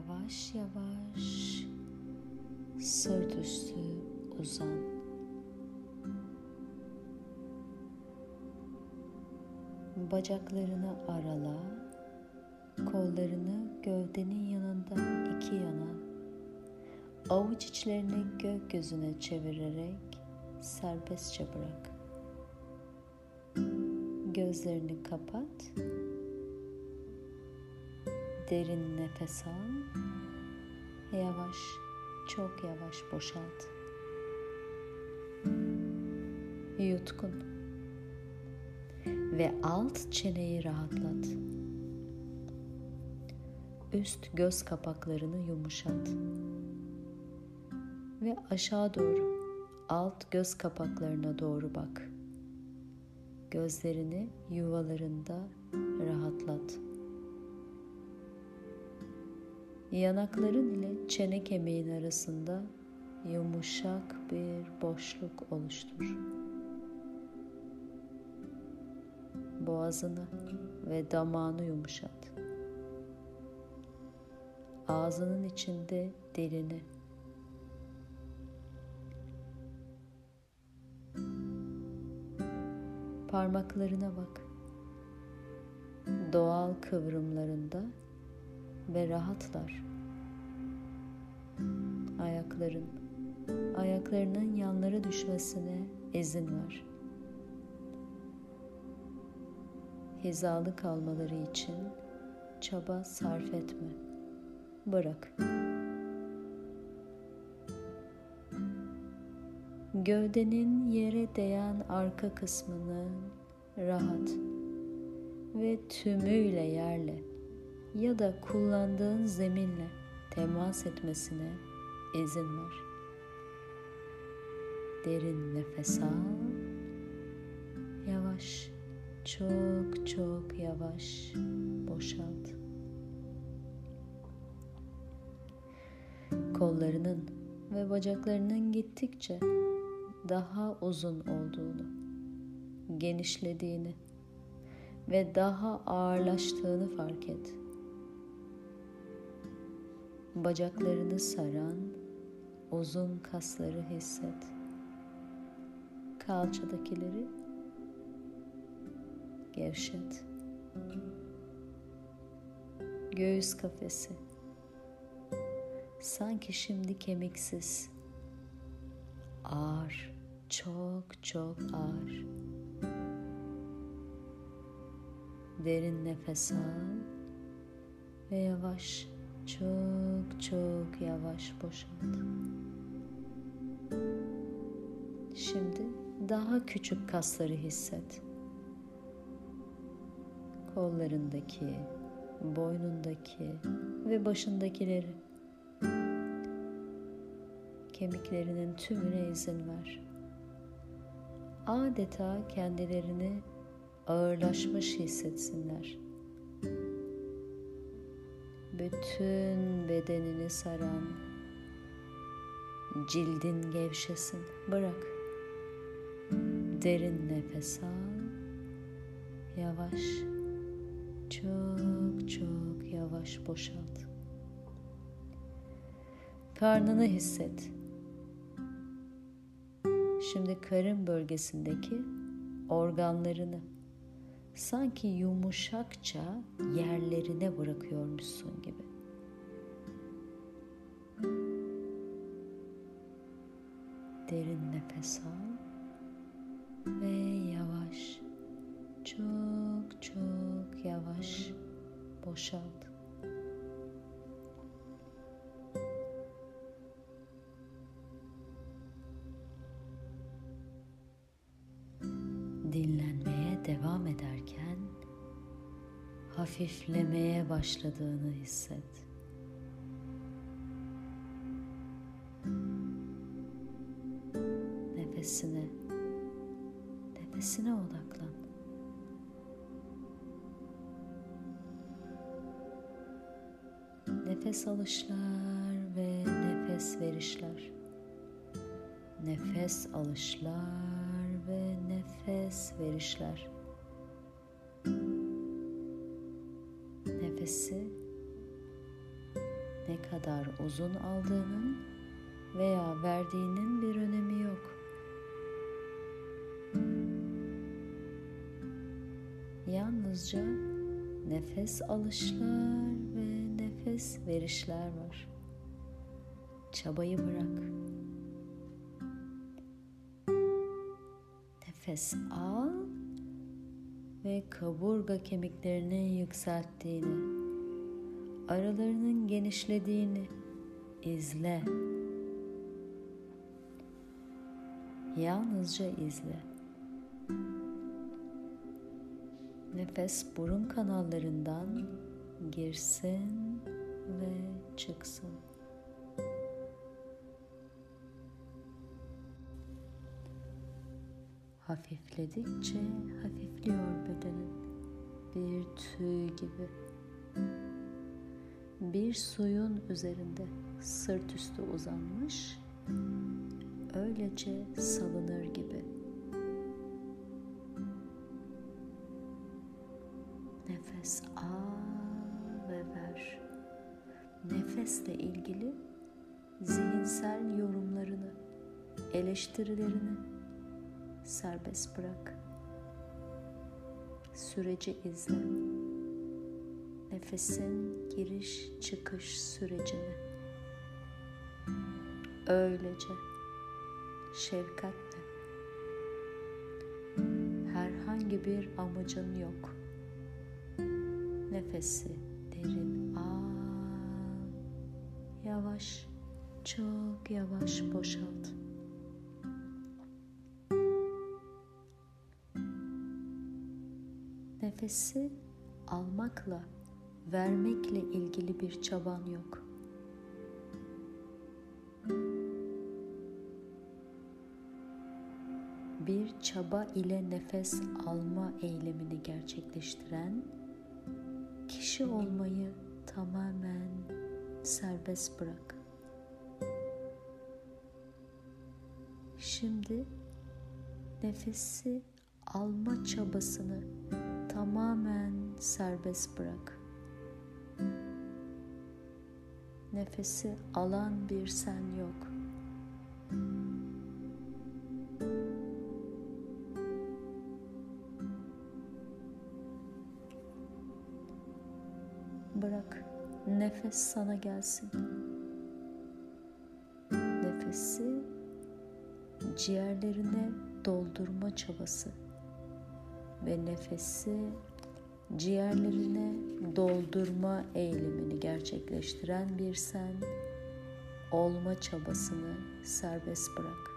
Yavaş yavaş sırt üstü uzan. Bacaklarını arala, kollarını gövdenin yanında iki yana, avuç içlerini gökyüzüne çevirerek serbestçe bırak. Gözlerini kapat. Derin nefes al. Yavaş, çok yavaş boşalt. Yutkun. Ve alt çeneyi rahatlat. Üst göz kapaklarını yumuşat. Ve aşağı doğru alt göz kapaklarına doğru bak. Gözlerini yuvalarında rahatlat. Yanakların ile çene kemiğin arasında yumuşak bir boşluk oluştur. Boğazını ve damağını yumuşat. Ağzının içinde dilini Parmaklarına bak. Doğal kıvrımlarında ve rahatlar. Ayakların, ayaklarının yanlara düşmesine izin ver. Hizalı kalmaları için çaba sarf etme. Bırak. Gövdenin yere değen arka kısmını rahat ve tümüyle yerle ya da kullandığın zeminle temas etmesine izin ver. Derin nefes al. Yavaş, çok çok yavaş boşalt. Kollarının ve bacaklarının gittikçe daha uzun olduğunu, genişlediğini ve daha ağırlaştığını fark et. Bacaklarını saran uzun kasları hisset. Kalçadakileri gevşet. Göğüs kafesi sanki şimdi kemiksiz ağır, çok çok ağır. Derin nefes al ve yavaş, çok çok yavaş boşalt. Şimdi daha küçük kasları hisset. Kollarındaki, boynundaki ve başındakileri kemiklerinin tümüne izin ver. Adeta kendilerini ağırlaşmış hissetsinler. Bütün bedenini saran cildin gevşesin. Bırak. Derin nefes al. Yavaş. Çok çok yavaş boşalt. Karnını hisset. Şimdi karın bölgesindeki organlarını sanki yumuşakça yerlerine bırakıyormuşsun gibi. Derin nefes al ve yavaş, çok çok yavaş boşalt. Devam ederken hafiflemeye başladığını hisset. Nefesine, nefesine odaklan. Nefes alışlar ve nefes verişler. Nefes alışlar nefes verişler. Nefesi ne kadar uzun aldığının veya verdiğinin bir önemi yok. Yalnızca nefes alışlar ve nefes verişler var. Çabayı bırak. Nefes al ve kaburga kemiklerini yükselttiğini, aralarının genişlediğini izle. Yalnızca izle. Nefes burun kanallarından girsin ve çıksın. Hafifledikçe hafifliyor bedenin. Bir tüy gibi. Bir suyun üzerinde sırt üstü uzanmış, öylece salınır gibi. Nefes al ve ver. Nefesle ilgili zihinsel yorumlarını, eleştirilerini serbest bırak. Süreci izle. Nefesin giriş çıkış sürecini. Öylece şefkatle. Herhangi bir amacın yok. Nefesi derin al. Yavaş, çok yavaş boşalt. Nefesi almakla, vermekle ilgili bir çaban yok. Bir çaba ile nefes alma eylemini gerçekleştiren kişi olmayı tamamen serbest bırak. Şimdi nefesi alma çabasını tamamen serbest bırak. Nefesi alan bir sen yok. Bırak nefes sana gelsin. Nefesi ciğerlerine doldurma çabası ve nefesi ciğerlerine doldurma eylemini gerçekleştiren bir sen olma çabasını serbest bırak.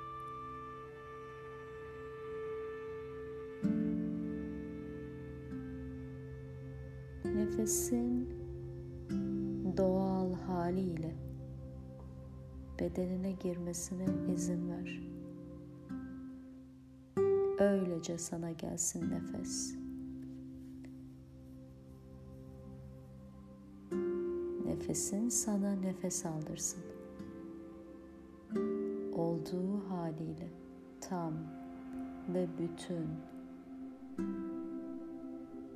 Nefesin doğal haliyle bedenine girmesine izin ver. Öylece sana gelsin nefes. Nefesin sana nefes aldırsın. Olduğu haliyle tam ve bütün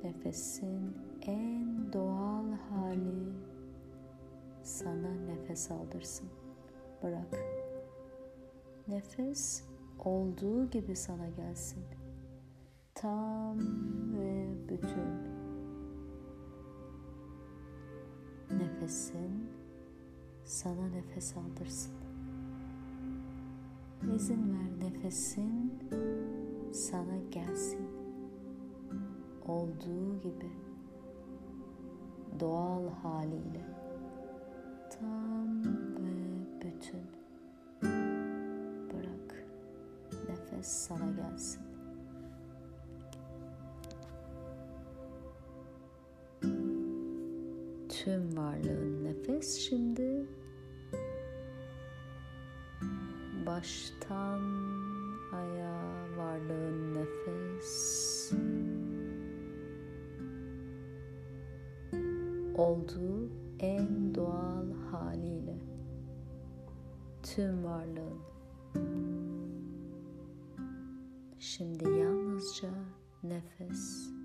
nefesin en doğal hali sana nefes aldırsın. Bırak. Nefes olduğu gibi sana gelsin. Tam ve bütün. Nefesin sana nefes aldırsın. İzin ver nefesin sana gelsin. Olduğu gibi doğal haliyle tam sana gelsin. Tüm varlığın nefes şimdi baştan ayağa varlığın nefes olduğu en doğal haliyle tüm varlığın şimdi yalnızca nefes